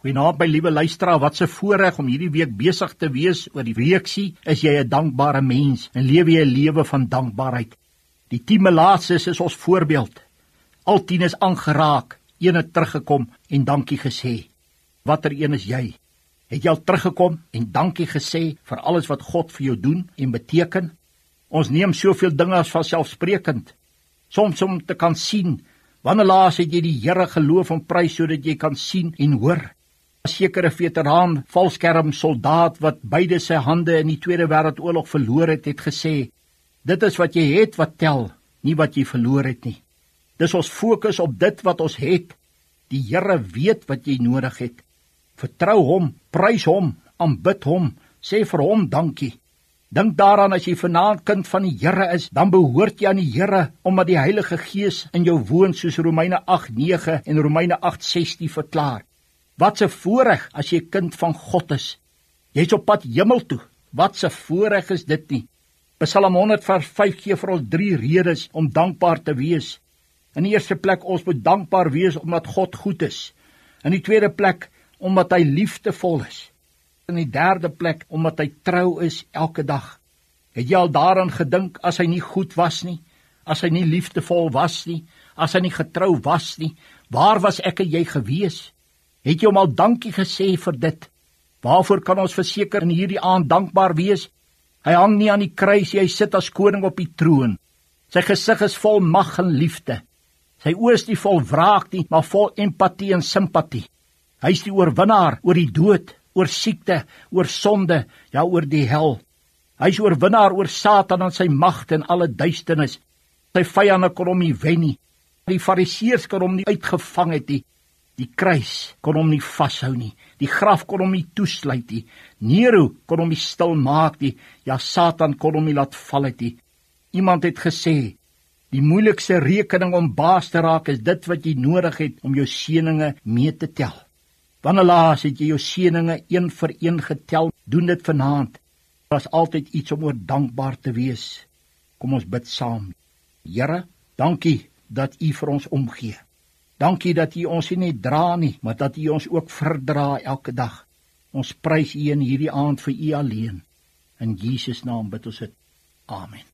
Goeienaand my liewe luisteraar, wat 'n voorreg om hierdie week besig te wees oor die reeksie. Is jy 'n dankbare mens en leef jy 'n lewe van dankbaarheid? Die 10 Melaatses is ons voorbeeld. Al 10 is aangeraak, een het teruggekom en dankie gesê. Watter een is jy? Het jy al teruggekom en dankie gesê vir alles wat God vir jou doen en beteken? Ons neem soveel dinge as vanselfsprekend. Soms om te kan sien wanneer laas het jy die Here geloof en prys sodat jy kan sien en hoor? 'n sekere veteraan valskerm soldaat wat beide sy hande in die Tweede Wêreldoorlog verloor het, het gesê: "Dit is wat jy het wat tel, nie wat jy verloor het nie. Dis ons fokus op dit wat ons het. Die Here weet wat jy nodig het. Vertrou hom, prys hom, aanbid hom, sê vir hom dankie." Dink daaraan as jy vanaand kind van die Here is, dan behoort jy aan die Here omdat die Heilige Gees in jou woon soos Romeine 8:9 en Romeine 8:16 verklaar. Wat 'n voorreg as jy kind van God is. Jy's op pad hemel toe. Wat 'n voorreg is dit nie. Psalm 105 gee vir ons drie redes om dankbaar te wees. In die eerste plek ons moet dankbaar wees omdat God goed is. In die tweede plek omdat hy liefdevol is. In die derde plek omdat hy trou is elke dag. Het jy al daaraan gedink as hy nie goed was nie, as hy nie liefdevol was nie, as hy nie getrou was nie, waar was ek en jy gewees? Het jy hom al dankie gesê vir dit? Waarvoor kan ons verseker in hierdie aand dankbaar wees? Hy hang nie aan die kruis, hy sit as koning op die troon. Sy gesig is vol mag en liefde. Sy oë is nie vol wraak nie, maar vol empatie en simpatie. Hy is die oorwinnaar oor die dood, oor siekte, oor sonde, ja oor die hel. Hy is oorwinnaar oor Satan en sy magte en alle duisternis. Sy vyande kon hom nie wen nie. Die fariseërs kon hom nie uitgevang het nie. Die kruis kon hom nie vashou nie. Die graf kon hom nie toesluit nie. Nero kon hom nie stil maak nie. Ja Satan kon hom nie laat val het nie. Iemand het gesê, die moeilikste rekening om baas te raak is dit wat jy nodig het om jou seëninge mee te tel. Wanneer laas het jy jou seëninge een vir een getel? Doen dit vanaand. Daar is altyd iets om oor dankbaar te wees. Kom ons bid saam. Here, dankie dat U vir ons omgee. Dankie dat U ons nie net dra nie, maar dat U ons ook verdra elke dag. Ons prys U in hierdie aand vir U alleen. In Jesus naam bid ons dit. Amen.